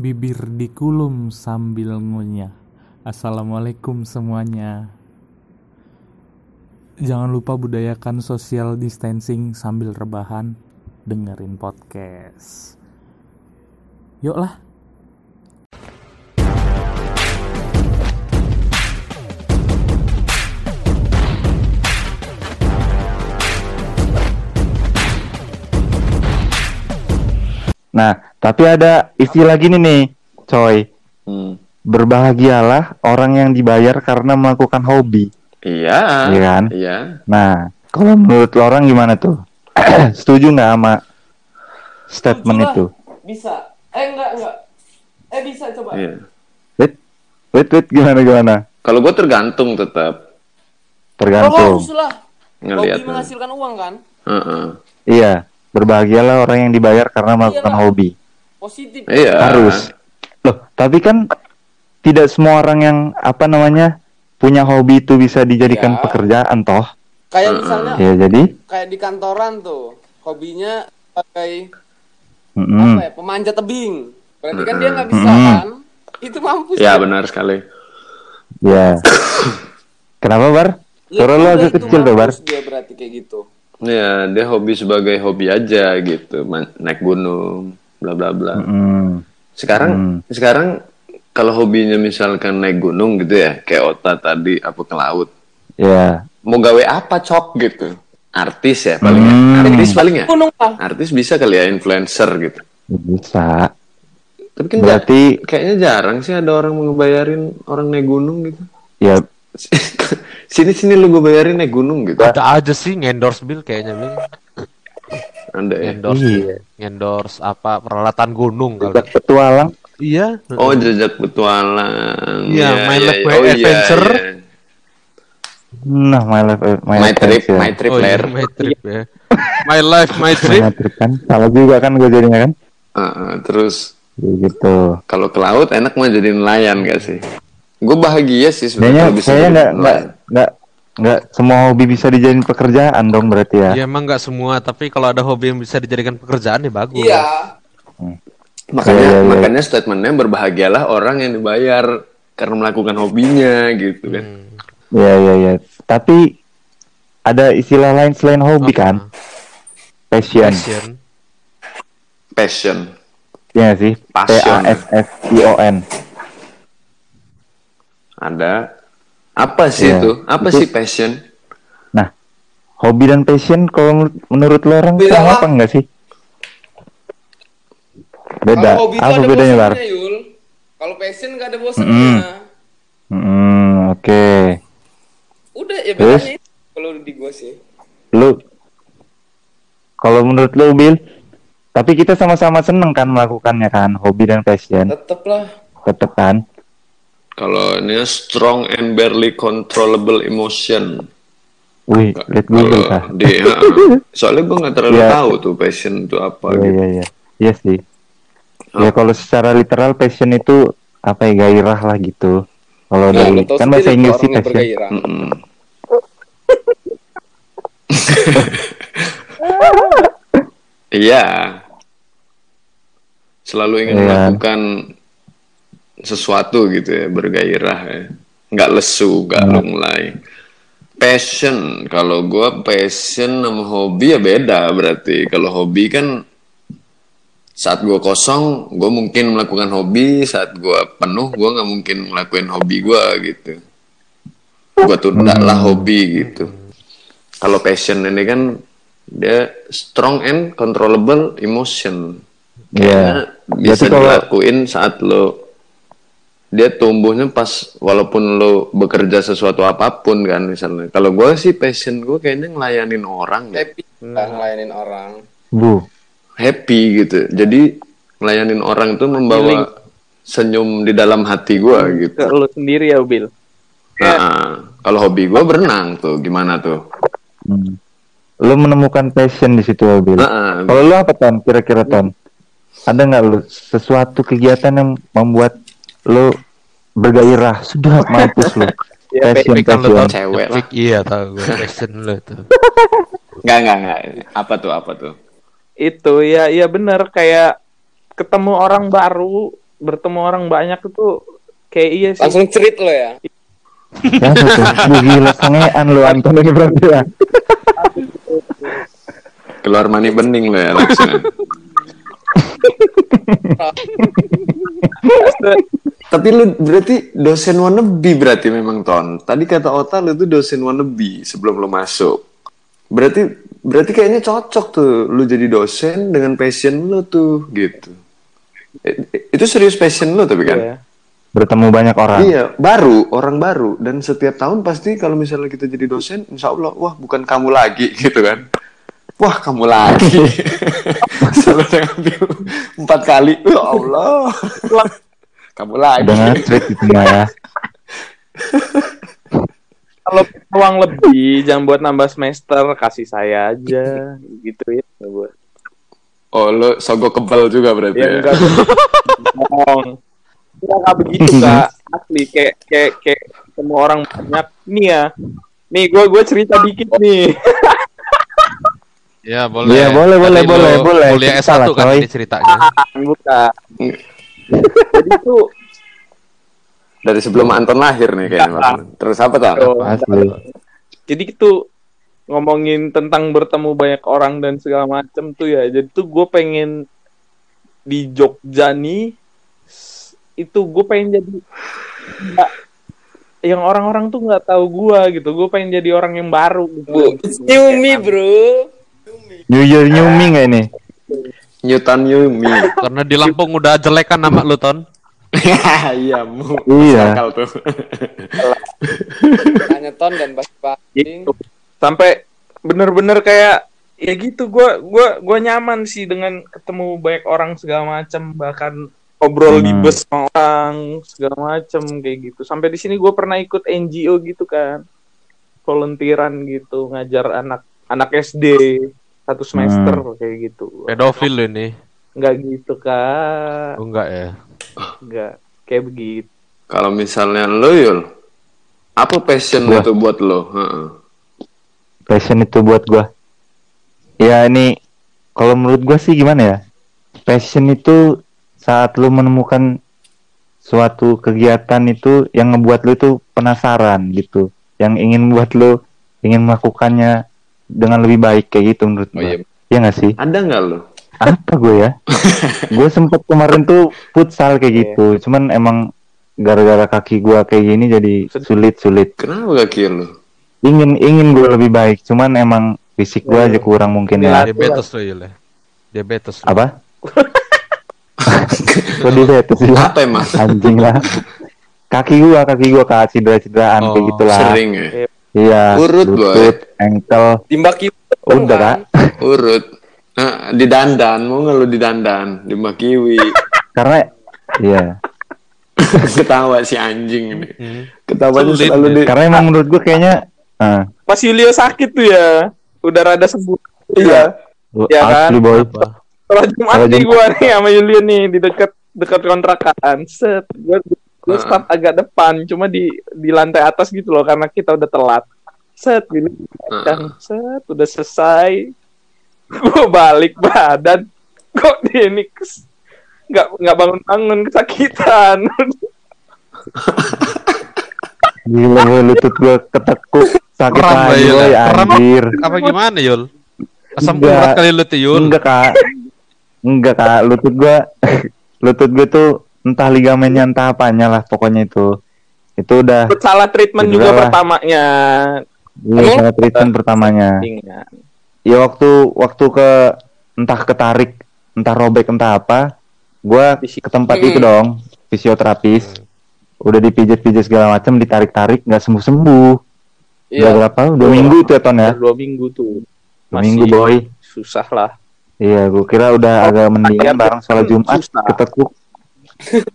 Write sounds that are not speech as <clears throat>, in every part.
bibir dikulum sambil ngunyah. Assalamualaikum semuanya. Jangan lupa budayakan social distancing sambil rebahan, dengerin podcast. Yuk lah. Nah, tapi ada istilah gini nih, coy. Hmm. Berbahagialah orang yang dibayar karena melakukan hobi. Iya. Iya kan? Iya. Nah, kalau menurut lo orang gimana tuh? <clears throat> Setuju nggak sama statement Setuju lah. itu? Bisa. Eh enggak enggak. Eh bisa coba. Iya. Wait, wait, wait, gimana gimana? Kalau gue tergantung tetap Oh, Tergantung. harus lah. Hobi ngelihat. menghasilkan uang kan? Heeh. Iya, berbahagialah orang yang dibayar karena melakukan Iyalah. hobi. Positif. Iya. Harus. Loh, tapi kan tidak semua orang yang apa namanya punya hobi itu bisa dijadikan Ya. pekerjaan toh. Kayak misalnya Ya jadi, kayak di kantoran tuh, hobinya sebagai mm-mm. apa ya? Pemanjat tebing. Berarti kan dia nggak bisa Mm-mm. kan? Itu mampus. Ya kan? benar sekali. ya. Kenapa bar? Ya Suara lo agak itu kecil tuh bar. Dia berarti kayak gitu. Ya dia hobi sebagai hobi aja gitu, Man- naik gunung, bla bla bla. Mm. Sekarang Hmm. sekarang kalau hobinya misalkan naik gunung gitu ya, kayak Ota tadi apa ke laut, Ya. mau gawe apa cok gitu? Artis ya paling ya. Hmm. Artis paling ya. Gunung. Artis bisa kali ya influencer gitu. Bisa. Tapi kan ja- Berarti kayaknya jarang sih ada orang mau ngebayarin orang naik gunung gitu. ya <laughs> sini sini lu gue bayarin naik gunung gitu. Ada aja sih ngendorse Bill kayaknya Bill. Ada ya. Ngendorse, Iya. ngendorse apa peralatan gunung kali. Jejak petualang. Iya. Oh jejak petualang. Iya, Ya, My ya, Life ya. by Oh, iya, Adventure. iya. Nah, my life, my, My life trip, ya. my trip oh, iya, my trip ya. My life, my <laughs> trip. My trip kan. Salah juga kan gue jadinya kan. Ah, ah, terus Ya, gitu. kalau ke laut enak mah jadi nelayan gak sih? Gue bahagia sih sebenarnya bisa saya nggak nggak nggak semua hobi bisa dijadiin pekerjaan dong berarti ya. Ya emang nggak semua, tapi kalau ada hobi yang bisa dijadikan pekerjaan ya bagus. Iya. Makanya Iya, iya, iya. makanya statementnya berbahagialah orang yang dibayar karena melakukan hobinya gitu kan. Hmm. Iya iya iya. Tapi ada istilah lain selain hobi Apa? kan? Passion. Passion. Passion. Iya sih. P Passion. A S S I O N. Ada. Apa sih Iya, itu? Apa itu- sih passion? Nah, hobi dan passion kalau menurut, lo orang Beda sama apa enggak sih? Beda. Kalau hobi itu Apa ada bedanya, Bar? Kalau passion nggak ada bosannya. Hmm, oke. Udah ya Terus? bedanya kalau di gua sih. Lu kalau menurut lu Bill, tapi kita sama-sama seneng kan melakukannya kan, hobi dan passion, Tetep lah. tetep kan? Kalau ini strong and barely controllable emotion. Wih, lihat Google kah? di, <laughs> soalnya gue nggak terlalu Iya. tahu tuh passion itu apa Iya gitu. iya iya. Iya sih. Ya kalau secara literal passion itu apa ya gairah lah gitu. Kalau Nah, dari kan bahasa Inggris sih passion. bergairah. <laughs> <laughs> Iya. Selalu ingin Iya. melakukan sesuatu gitu ya, bergairah ya. Nggak lesu, nggak Iya. lunglai. Passion, kalau gua passion sama hobi ya beda berarti. Kalau hobi kan saat gua kosong, gua mungkin melakukan hobi. Saat gua penuh, gua nggak mungkin ngelakuin hobi gua gitu. Gua tunda lah Hmm. hobi gitu. Kalau passion ini kan dia strong and controllable emotion. Iya. Kayaknya bisa kalau- dilakuin saat lo dia tumbuhnya pas walaupun lo bekerja sesuatu apa pun kan misalnya. Kalau gue sih passion gue kayaknya ngelayanin orang deh. Happy lah ngelayanin orang. Bu. happy gitu. Jadi ngelayanin orang tuh membawa senyum di dalam hati gue gitu. ke lu sendiri ya Bill Nah, kalau hobi gue berenang tuh gimana tuh? Hmm. Lu menemukan passion di situ Bill. Nah, Kalau lu apa ton? Kira-kira ton? Ada nggak lu sesuatu kegiatan yang membuat lu bergairah? Sudah <laughs> mampus lu. Ya, passion, lu passion. Cewek lah. Iya tahu gue passion <laughs> lu tuh. Enggak, enggak, enggak. Apa tuh, apa tuh? itu ya iya bener kayak ketemu orang baru bertemu orang banyak itu kayak iya sih. Langsung cerit lo ya. <laughs> Ya betul. Wih, gila sangean lu Anton ini berarti ya. Keluar mani bening lo ya langsung. <laughs> Tapi lu berarti dosen wannabe berarti memang Ton. Tadi kata Ota lu tuh dosen wannabe sebelum lu masuk. Berarti berarti kayaknya cocok tuh lu jadi dosen dengan passion lu tuh gitu. I- i- Itu serius passion lu tapi kan? Iya. Bertemu banyak orang. Iya, baru, orang baru. Dan setiap tahun pasti kalau misalnya kita jadi dosen, insya Allah, wah bukan kamu lagi <laughs> gitu kan. Wah kamu lagi. Selalu saya ngambil empat kali. Ya Allah. kamu lagi. Udah nge-treat itu semua ya. Kalau uang lebih jangan buat nambah semester kasih saya aja gitu ya. Buat. Oh, lo sogok kebal juga berarti Ya ya? enggak bohong. Enggak enggak begitu kak. Asli kayak kayak kayak semua orang banyak nih ya. Nih gue gue cerita dikit nih. Ya boleh. Iya, boleh, boleh, boleh, boleh. Kuliah Cerita S1 lah, kan ini ceritanya. Bukan. Jadi tuh Dari sebelum Anton lahir nih kayaknya. Enggak. Bang. Terus apa tuh? Jadi itu ngomongin tentang bertemu banyak orang dan segala macem tuh ya jadi tuh gue pengen di Jogja nih itu gue pengen jadi nggak- yang orang-orang tuh nggak tahu gue gitu gue pengen jadi orang yang baru gitu New me bro. New Year New Me nggak ini? Newton Yumi. Karena di Lampung udah jelek kan nama lu Ton. <laughs> Iya, mu. Iya. Akal tuh. Hanya ton dan paling. gitu sampai bener-bener kayak ya gitu gue gua gua nyaman sih dengan ketemu banyak orang segala macam bahkan ngobrol di Hmm. bus sama orang segala macam kayak gitu sampai di sini gue pernah ikut NGO gitu kan volunteeran gitu ngajar anak anak SD satu semester kayak gitu Pedofil lu ini. nggak gitu kak Oh, enggak ya. nggak kayak begitu Kalau misalnya lo, Yul, apa passion Gua. itu buat lo? Heeh. Passion itu buat gua. Ya ini kalau menurut gua sih gimana ya? Passion itu saat lu menemukan suatu kegiatan itu yang ngebuat lu itu penasaran gitu, yang ingin buat lu ingin melakukannya dengan lebih baik kayak gitu menurut Oh iya. Iya nggak sih? Ada nggak lo? Apa gue ya? <laughs> gue sempet kemarin tuh futsal kayak Iya. gitu, cuman emang gara-gara kaki gua kayak gini jadi sulit-sulit. Kenapa kaki lo? Ingin ingin gue lebih baik, cuman emang fisik gua aja kurang mungkin ya. Diabetes Yul ya. Diabetes. Apa? <laughs> Kok diabetes sih? Apa emang? Anjing lah. Kaki gua, kaki gua kak cedera-cederaan kayak Oh, gitulah. Sering ya? Iya. Urut, boy. lutut, ankle. Timbaki Udah kak. <laughs> Urut. Nah, di dandan, mau lo di dandan? Di Makiwi. Karena iya. <laughs> Ketawa si anjing ini. Hmm. Ketawanya Sulit selalu ya. di... Karena emang menurut gua kayaknya. ah, pas Yulio sakit tuh ya udah rada sembuh iya Iya kan? asli boy. Kalau Jumat nih gue nih sama Yulian nih di dekat dekat kontrakan. Set, gue gue start agak depan, cuma di di lantai atas gitu loh karena kita udah telat. Set, gini kan, set, udah selesai. <laughs> Gue balik badan, kok dia ini kes- nggak nggak bangun bangun kesakitan. <laughs> Gila boy, lutut gua ketekuk sakit boy, ya? Kram. anjir. Apa gimana Yul? Asam urat kali lu tuh Yul. Enggak kak. Enggak kak, lutut gua <laughs> lutut gua tuh entah ligamennya entah apanya lah pokoknya itu. Itu udah Salah treatment Cedera juga lah. pertamanya. iya, salah treatment pertamanya. Ingat. Ya waktu waktu ke entah ketarik, entah robek entah apa, gua Fisik. ke tempat itu dong, fisioterapis. Udah dipijit-pijit segala macam, ditarik-tarik nggak sembuh-sembuh. Udah Iya. berapa? Dua minggu itu ya Ton ya? Dua minggu tuh. Dua minggu boy. susah lah. Iya, gua kira udah agak mendingan bareng sholat Jumat Susah. ketekuk.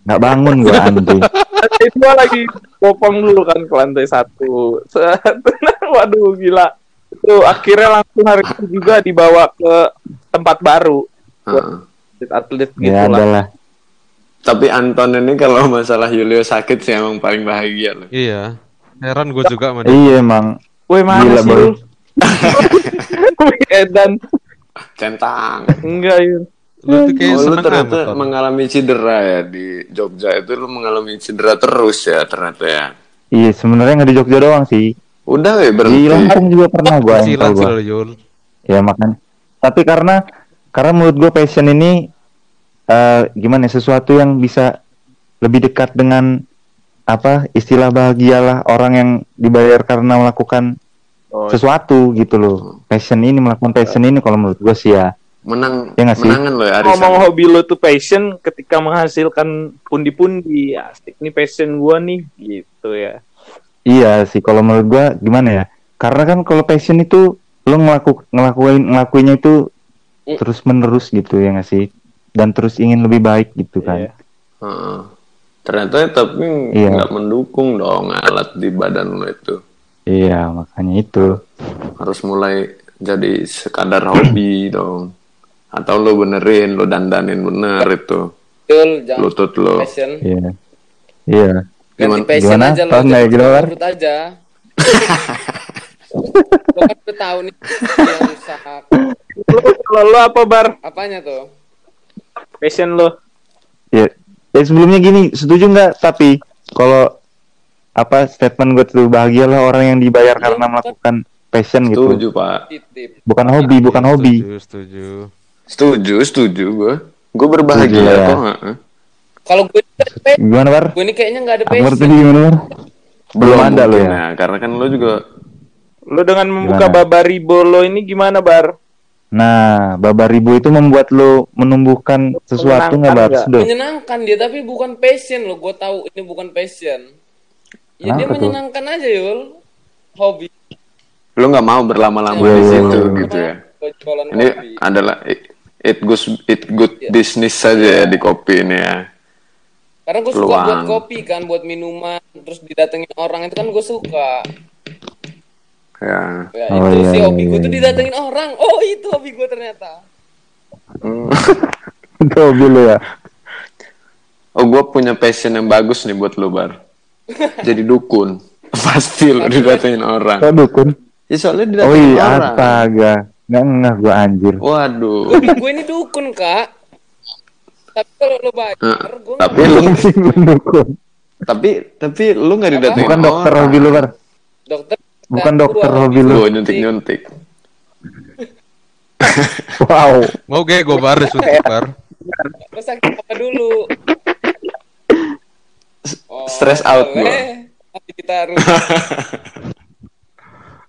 Nggak bangun gua anjing. lantai dua lagi popong dulu kan ke lantai satu <laughs> waduh gila itu akhirnya langsung hari itu juga dibawa ke tempat baru Heeh. atlet gitu Ya lah adalah. Tapi Anton ini kalau masalah Julio sakit sih emang paling bahagia loh. Iya. Heran gue juga sama dia. Iya emang. Woi mana Gila, sih lu <laughs> Wih, Edan Centang. enggak yuk Lu tuh kayak Oh, lu seneng ternyata amat, mengalami cedera ya di Jogja itu lu mengalami cedera terus ya ternyata ya. Iya sebenarnya nggak di Jogja doang sih. Udah we Di berhenti. Lampung juga pernah gua Silat sih gua. lo, Yul. Ya makanya. Tapi karena karena menurut gue passion ini eh gimana ya, sesuatu yang bisa lebih dekat dengan apa istilah bahagialah orang yang dibayar karena melakukan Oh, sesuatu gitu loh. Passion ini melakukan passion ini kalau menurut gue sih ya. Menang Ya nggak sih? menangan lo ya arisan. ngomong hobi lo tuh passion ketika menghasilkan pundi-pundi asik nih passion gua nih gitu ya Iya sih kalau menurut gue gimana ya? Karena kan kalau passion itu lo ngelaku ngelakuin ngelakuinnya itu Mm. terus menerus gitu ya nggak sih? Dan terus ingin lebih baik gitu kan. Iya. Heeh. Ternyata tapi Iya. nggak mendukung dong alat di badan lo itu. Iya makanya itu. Harus mulai jadi sekadar hobi dong. Atau lo benerin, lo dandanin bener itu Betul, jangan lutut lo. passion. Iya. Iya. Ganti Gimana- passion gimana? aja lo. Tahu nggak ya, jadi gitu, Bar? urut aja. <laughs> lo kan udah tahu nih yang usaha lo, lo, lo apa bar apanya tuh? passion lo Ya, ya sebelumnya gini, setuju nggak? Tapi kalau apa statement gue tuh bahagialah orang yang dibayar karena melakukan passion gitu, Setuju pak. Titip. bukan hobi, bukan Iya, hobi. Setuju, setuju. Setuju, gue. Gue berbahagia Setuju ya. kok. heeh. Kalau gue Gimana bar? gue ini kayaknya nggak ada passion. nih, gimana bar? Belum ada lo ya. Karena kan lo juga lo dengan membuka Gimana? babaribo lo ini gimana bar Nah, Baba Ribu itu membuat lo menumbuhkan sesuatu nggak bar? Menyenangkan nggak? Sudah. Menyenangkan dia tapi bukan passion lo. Gue tahu ini bukan passion. Ya dia Kenapa tuh? menyenangkan aja Yul. Hobi. lo nggak mau berlama-lama Iya, di iya, situ iya. gitu ya. Ini hobi. adalah it, goes it good Iya. business saja ya di kopi ini ya. Karena gue suka buat kopi kan, buat minuman, terus didatengin orang itu kan gue suka. Ya. Ya, Oh, itu iya, sih hobi iya, gue tuh iya. didatengin orang. Oh itu hobi gue ternyata. Hmm. <laughs> Itu hobi lo ya. Oh, gue punya passion yang bagus nih buat lo bar. Jadi dukun. <laughs> Pasti lo didatengin orang. Kok dukun? Ya soalnya Oh didatengin iya, orang. astaga. Nggak ngeh gue anjir. Waduh. Gue ini dukun kak. Tapi kalau lo bayar, Eh, gue tapi lu Sih dukun. tapi tapi lu nggak didatengin Bukan dokter orang. hobi lo bar. dokter. Bukan dokter gua hobi lu. Gue nyuntik nyuntik. <laughs> Wow. Mau gue gue bar disuntik bar. Lo sakit apa dulu? Oh, Stress out boleh. gua. Nanti kita harus.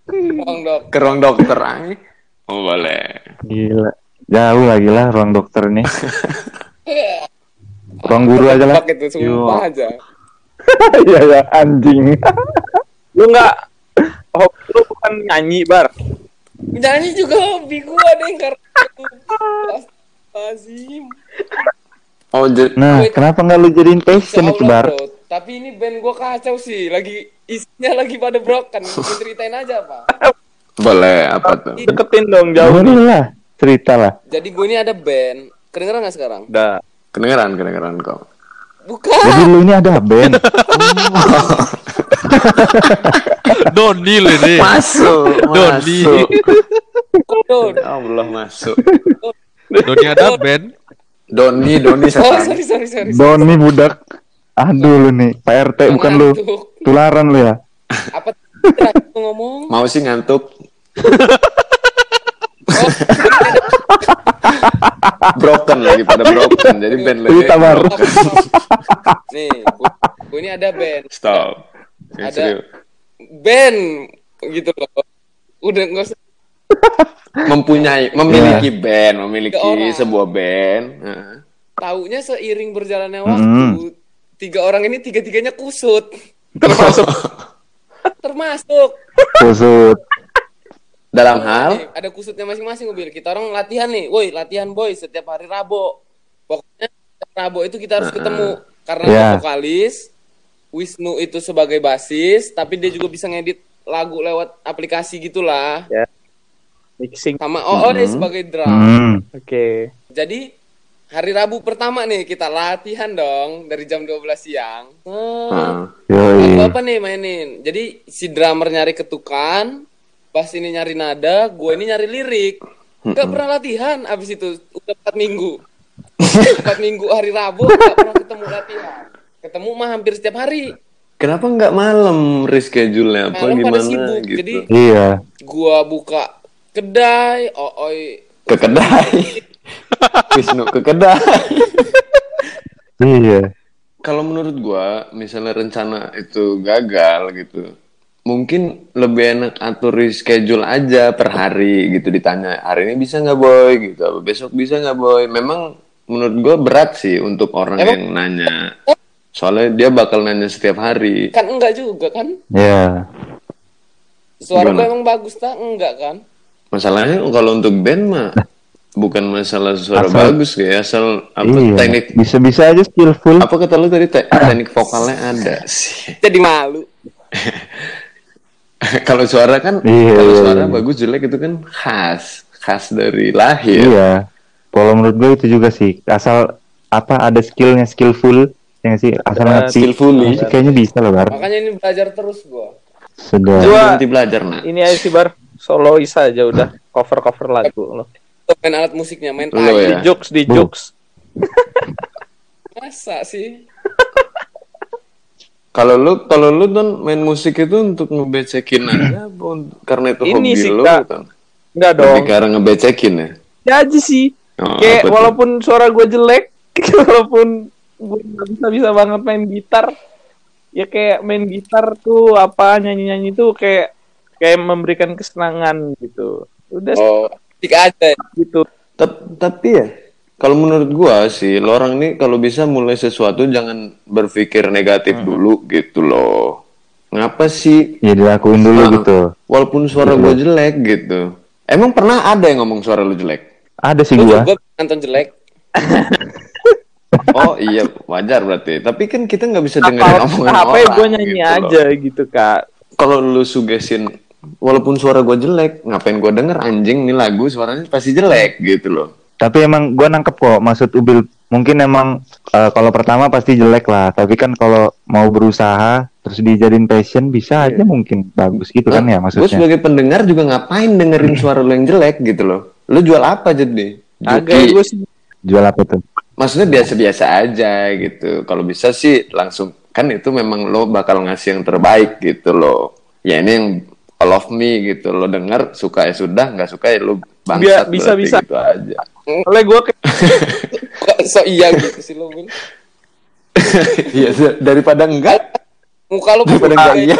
Tolong <laughs> dok. Ke ruang dokter. Oh boleh. Gila. Jauh lagi lah ruang dokter ini. <laughs> ruang guru aja lah. Pakai itu sumpah aja. <laughs> Iya ya anjing. lo nggak hobi lo bukan nyanyi bar Nyanyi juga hobi gue deh karena Azim. Oh jadi Nah, kenapa nggak lu jadiin passion itu bar? bro. Tapi ini band gue kacau sih. Lagi isinya lagi pada broken. Gue ceritain aja pak. <laughs> boleh apa tuh? deketin dong jauh Boleh lah, cerita lah. Jadi gue ini ada band. Kedengeran nggak sekarang? udah Kedengeran kedengeran kok. Bukan. Jadi lu ini ada band. <laughs> Donil ini. Masuk, Doni. masuk. Don. Ya Allah masuk. Doni ada band. Doni, Doni Oh setan. sorry sorry sorry. Doni budak. Aduh lu nih, Pak RT bukan lu. Tularan lu ya. Apa lu ngomong? Mau sih ngantuk. Oh, <laughs> Broken lagi pada broken. Jadi band lagi. <laughs> Broken. nih, gue ini ada band. Stop. Ada. serius. Band gitu loh. Udah nggak usah. Mempunyai, memiliki band, memiliki Tiga orang. sebuah band. Heeh. Taunya seiring berjalannya waktu, tiga orang ini tiga-tiganya kusut. <laughs> Termasuk Termasuk. Kusut. Dalam hal Nih, ada kusutnya masing-masing mobil. Kita orang latihan nih, woi latihan boy setiap hari Rabu. Pokoknya Rabu itu kita harus ketemu karena dia vokalis, Wisnu itu sebagai basis, tapi dia juga bisa ngedit lagu lewat aplikasi gitulah. mixing Sama Oo deh sebagai drum. Hmm. oke Jadi hari Rabu pertama nih kita latihan dong dari jam 12 siang. Hmm. Lagu apa nih mainin? Jadi si drummer nyari ketukan, bass ini nyari nada, gue ini nyari lirik. Gak pernah latihan abis itu udah 4 minggu. <laughs> empat minggu hari Rabu nggak pernah ketemu latihan ketemu mah hampir setiap hari Kenapa nggak malam reschedule-nya apa Malam pada gimana sibuk, gitu? jadi- Iya. gua buka kedai oi Ke kedai. <laughs> Wisnu ke kedai. Iya. Kalau menurut gua, misalnya rencana itu gagal gitu, mungkin lebih enak atur reschedule aja per hari gitu ditanya hari ini bisa nggak boy gitu, apa besok bisa nggak boy. Memang menurut gua berat sih untuk orang Emang- yang nanya. Soalnya dia bakal nanya setiap hari. kan enggak juga kan Iya. suara Gimana? gua emang bagus tak enggak kan Masalahnya kalau untuk band mah bukan masalah suara Asal- bagus ya, asal apa iya. teknik Bisa-bisa aja skillful. apa kata lu tadi te- teknik vokalnya ada sih. jadi malu <laughs> <laughs> kalau suara kan Iya, kalau iya, suara iya. bagus jelek itu kan khas khas dari lahir Iya. Kalau menurut gue itu juga sih. Asal apa ada skillnya skillful yang sih asal Ada ngerti skillfully. musik kayaknya bisa loh bar makanya ini belajar terus gua sudah nanti belajar nah Ini aja sih bar solois aja udah cover cover lagu lo. Main alat musiknya main Lo tai ya. Di jokes di jokes. <laughs> masa sih kalau lu kalau lu don main musik itu untuk ngebecekin <clears throat> aja karena itu Ini hobi sih, lu Kak. kan Enggak lebih dong. karena ngebecekin ya Ya aja sih. Oh, Kayak apa tuh? walaupun suara gue jelek, <laughs> walaupun gue nggak bisa bisa banget main gitar, ya kayak main gitar tuh apa nyanyi nyanyi tuh kayak kayak memberikan kesenangan gitu. Udah oh tik aja gitu. Tep- tapi ya kalau menurut gua sih lo orang ini kalau bisa mulai sesuatu jangan berpikir negatif dulu gitu loh. Ngapa sih? Ya dilakuin dulu Nah, gitu. walaupun suara Gitu. gua jelek gitu. Emang pernah ada yang ngomong suara lu jelek? Ada sih Lu gua. juga nonton jelek. Oh iya wajar berarti. Tapi kan kita nggak bisa dengerin Apa omongan HP orang gue nyanyi gitu loh. aja gitu kak. kalau lu sugesin walaupun suara gua jelek ngapain gua denger? Anjing nih lagu suaranya pasti jelek gitu loh tapi emang gua nangkep kok maksud Ubil mungkin emang eh, kalau pertama pasti jelek lah tapi kan kalau mau berusaha terus dijadiin passion bisa aja mungkin bagus gitu kan ya gue maksudnya sebagai pendengar juga ngapain dengerin <laughs> suara lu yang jelek gitu loh lu jual apa jadi Agak Joki? gue sih jual apa tuh maksudnya biasa-biasa aja gitu. Kalau bisa sih langsung kan itu memang lo bakal ngasih yang terbaik gitu loh. Ya ini yang all of me gitu. Lo denger suka ya sudah, nggak suka ya lo bangsat bisa, bisa. gitu aja. oleh gue kayak kok so iya gitu sih lo Bun. <laughs> Iya daripada enggak, muka lo daripada enggak iya.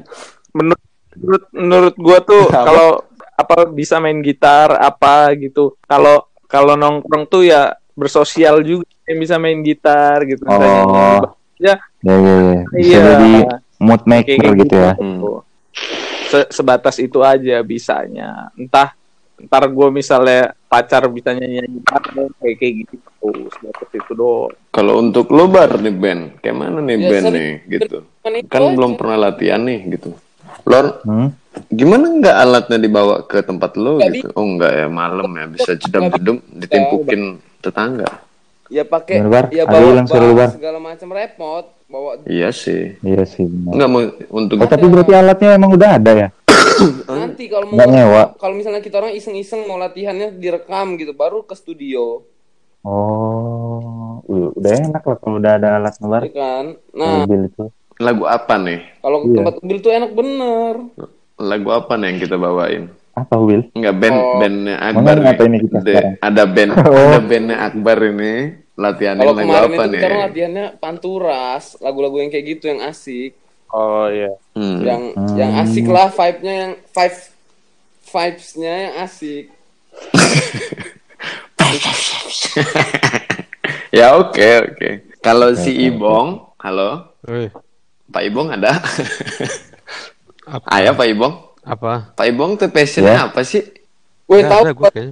<laughs> menurut menurut menurut gue tuh kalau apa bisa main gitar apa gitu kalau kalau nongkrong tuh ya bersosial juga yang bisa main gitar gitu Oh. ya ya ya ya bisa Iya. jadi mood maker gitu ya Hmm. Se- sebatas itu aja bisanya entah ntar gue misalnya pacar bisa nyanyi nyanyi kayak kayak gitu terus sebatas itu doang Kalau untuk lo bar nih band, kayak mana nih Ya, band sering- nih gitu. Kan aja. belum pernah latihan nih gitu. Lor, Hmm? gimana nggak alatnya dibawa ke tempat lo Nggak gitu? Oh enggak ya, malam ya bisa jedam-jedum ditimpukin tetangga. ya pakai ya bawa bawa Bar. segala macam repot bawa Iya sih. iya sih benar. Enggak mau untuk oh tapi berarti alatnya emang udah ada ya <coughs> nanti kalau mau kalau misalnya kita orang iseng-iseng mau latihannya direkam gitu baru ke studio oh udah enak lah kalau udah ada alat ngebar ya kan nah mobil itu lagu apa nih? kalau ke Iya. tempat mobil tuh enak bener Lagu apa nih yang kita bawain? apa Will Enggak band Oh. bandnya Akbar nih. apa ini kita De- sekarang? ada band <laughs> Oh. ada bandnya Akbar ini latihanin kalau lagu kemarin apa itu nih? kita orang latihannya panturas lagu-lagu yang kayak gitu yang asik oh iya Hmm. yang Hmm. yang asik lah vibe-nya yang vibe vibes-nya yang asik <laughs> <laughs> ya oke oke. Kalau si Ibong, halo, Wih, Pak Ibong ada? apa? <laughs> Ayah Pak Ibong. Apa? Pak Ibong tuh passionnya Ya. apa sih? Woi Nggak tahu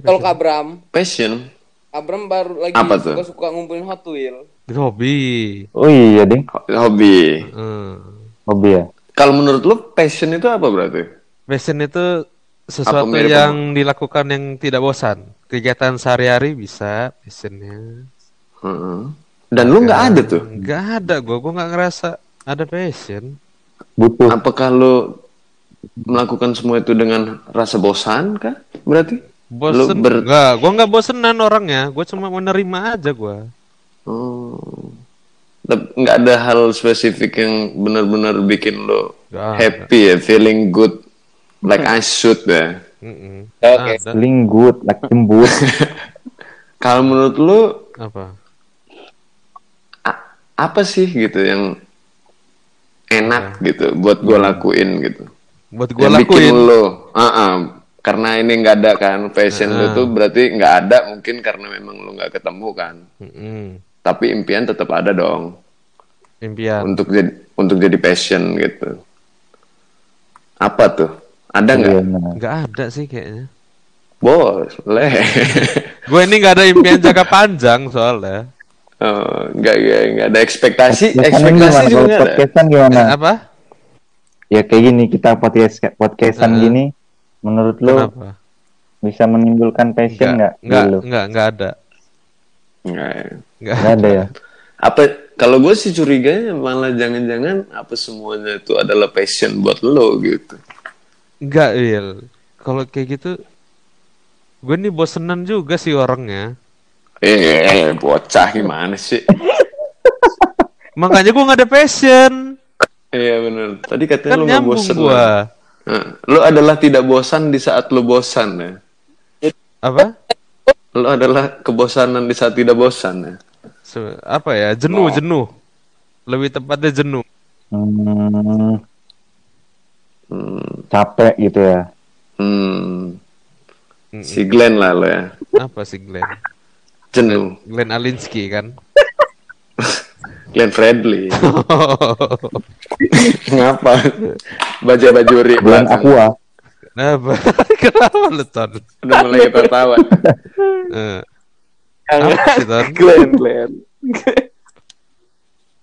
kalau. Kabram Passion. Kabram baru lagi Apa tuh? suka-suka ngumpulin Hot Wheel Itu hobi. oh iya ding Ho- Hobi. Hmm. Hobi ya Kalau menurut lu passion itu apa berarti? Passion itu sesuatu yang dilakukan yang tidak bosan. Kegiatan sehari-hari bisa passionnya. Heeh. Dan lu nggak ada tuh? Nggak ada gua, gua nggak ngerasa ada passion. butuh Apakah lu melakukan semua itu dengan rasa bosan kah? Berarti? Bosen ber- enggak, gua nggak bosenan orangnya, gua cuma menerima aja gua. Oh. Nggak ada hal spesifik yang benar-benar bikin lo ada. happy ya, feeling good, like I should ya. Mm-mm. Oke. Ada. Feeling good, like jembut. <laughs> Kalau menurut lo Apa? apa sih gitu yang enak gitu buat gue lakuin gitu? Buat gua yang bikin lakuin. lo, Ah-ah. karena ini nggak ada kan passion lo Ah. tuh berarti nggak ada mungkin karena memang lo nggak ketemu kan. Mm-mm. Tapi impian tetap ada dong Impian. untuk jadi untuk jadi passion gitu. Apa tuh? Ada nggak? Iya. Nggak ada sih kayaknya. Bos, boleh. <laughs> Gue ini nggak ada impian jangka panjang soalnya. oh, nggak nggak nggak ada ekspektasi. Ekspektasi gimana? juga Kalau nggak ada. podcastan gimana? Eh, apa? Ya kayak gini kita podcast podcastan Heeh. gini, menurut lo Kenapa? bisa menimbulkan passion nggak? Nggak, nggak, nggak ada. Nggak ya. Nggak. Nggak ada ya. Apa kalau gue sih curiganya malah jangan-jangan apa semuanya itu adalah passion buat lo gitu. Nggak, Will. Kalau kayak gitu, gue nih bosenan juga sih orangnya. Eh, bocah gimana sih? <laughs> Makanya gue nggak ada passion. Iya benar. Tadi katanya Kan lo nggak nyambung bosan. gue. Nah, lo adalah tidak bosan di saat lo bosan ya. Apa? Lo adalah kebosanan di saat tidak bosan ya. Se- apa ya? Jenuh, jenuh. Lebih tepatnya jenuh. Hmm, Hmm, capek gitu ya. hmm. Si Glenn lah lo ya. Apa sih Glenn? Jenuh. Glenn Alinsky kan? <laughs> Glenn Fredly. <laughs> Ngapa? Baca bajuri belakang. aqua. Kenapa? <laughs> Kenapa lu Ton? Udah mulai ketawa. Eh, apa sih Ton? Glenn, Glenn.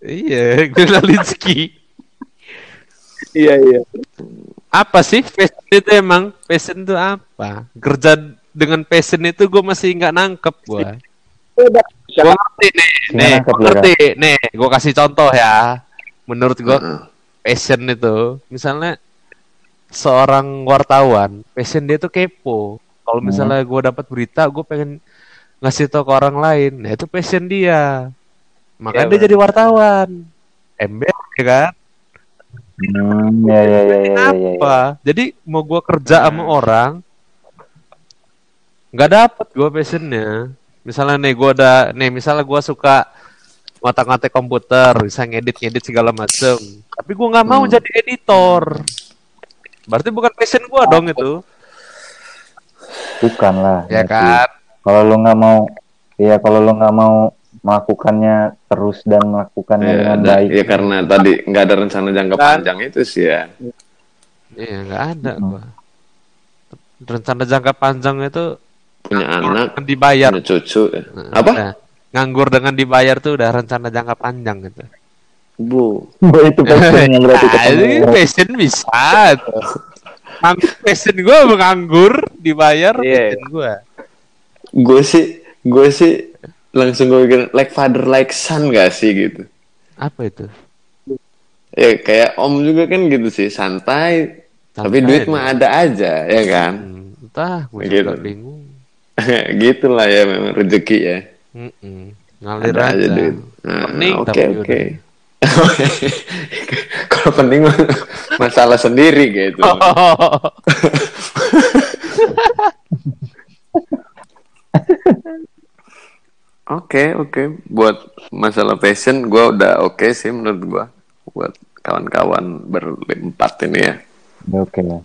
Iya, Glenn Alinsky. Iya, iya. Apa sih passion itu emang? Passion itu apa? Kerja dengan passion itu gue masih nggak nangkep gue. Gue ngerti nih, nih, lu, ngerti, nih, gue kasih contoh ya. Menurut gue Heeh. passion itu, misalnya seorang wartawan, passion dia tuh kepo. Kalau misalnya gue dapat berita, gue pengen ngasih tau ke orang lain, nah itu passion dia. Makanya Iya, dia jadi wartawan. Ember, ya kan? Hmm, ya ya ya ya ya. ya, ya. apa? Jadi mau gua kerja sama orang nggak dapet gua passionnya. Misalnya nih gua ada nih misalnya gua suka ngotak-ngatik komputer, bisa ngedit-ngedit segala macem. Tapi gua nggak mau Hmm. jadi editor. Berarti bukan passion gua dong itu, Bukan lah. ya kan? Kalau lu nggak mau, ya kalau lu nggak mau melakukannya terus dan melakukannya Ya, dengan ada- baik. ya karena tadi nggak ada rencana jangka Kan? panjang itu sih ya. Iya nggak ada Hmm. gua. Rencana jangka panjang itu Punya anak, dibayar. punya cucu. ya. Nah, Apa? udah. Nganggur dengan dibayar tuh udah rencana jangka panjang gitu. Bu. Oh, itu <laughs> passionnya berarti Ah, ini passion bisa. Passion gue menganggur, dibayar Iya. passion gue. Gue sih, gue sih langsung gue pikir like father like son gak sih gitu. Apa itu? Ya kayak om juga kan gitu sih, santai. tapi Santai duit deh. mah ada aja, ya kan? Hmm, entah, gue Gitu. juga bingung. <laughs> Gitulah ya memang rezeki ya. Mm-mm. Ngalir Ada aja. aja duit. Nah, Pening Oke tapi oke. <laughs> Kalau pening mah masalah sendiri gitu. Oke oke. Buat masalah passion, gue udah oke sih menurut gue. Buat kawan-kawan berempat ini ya. Oke lah.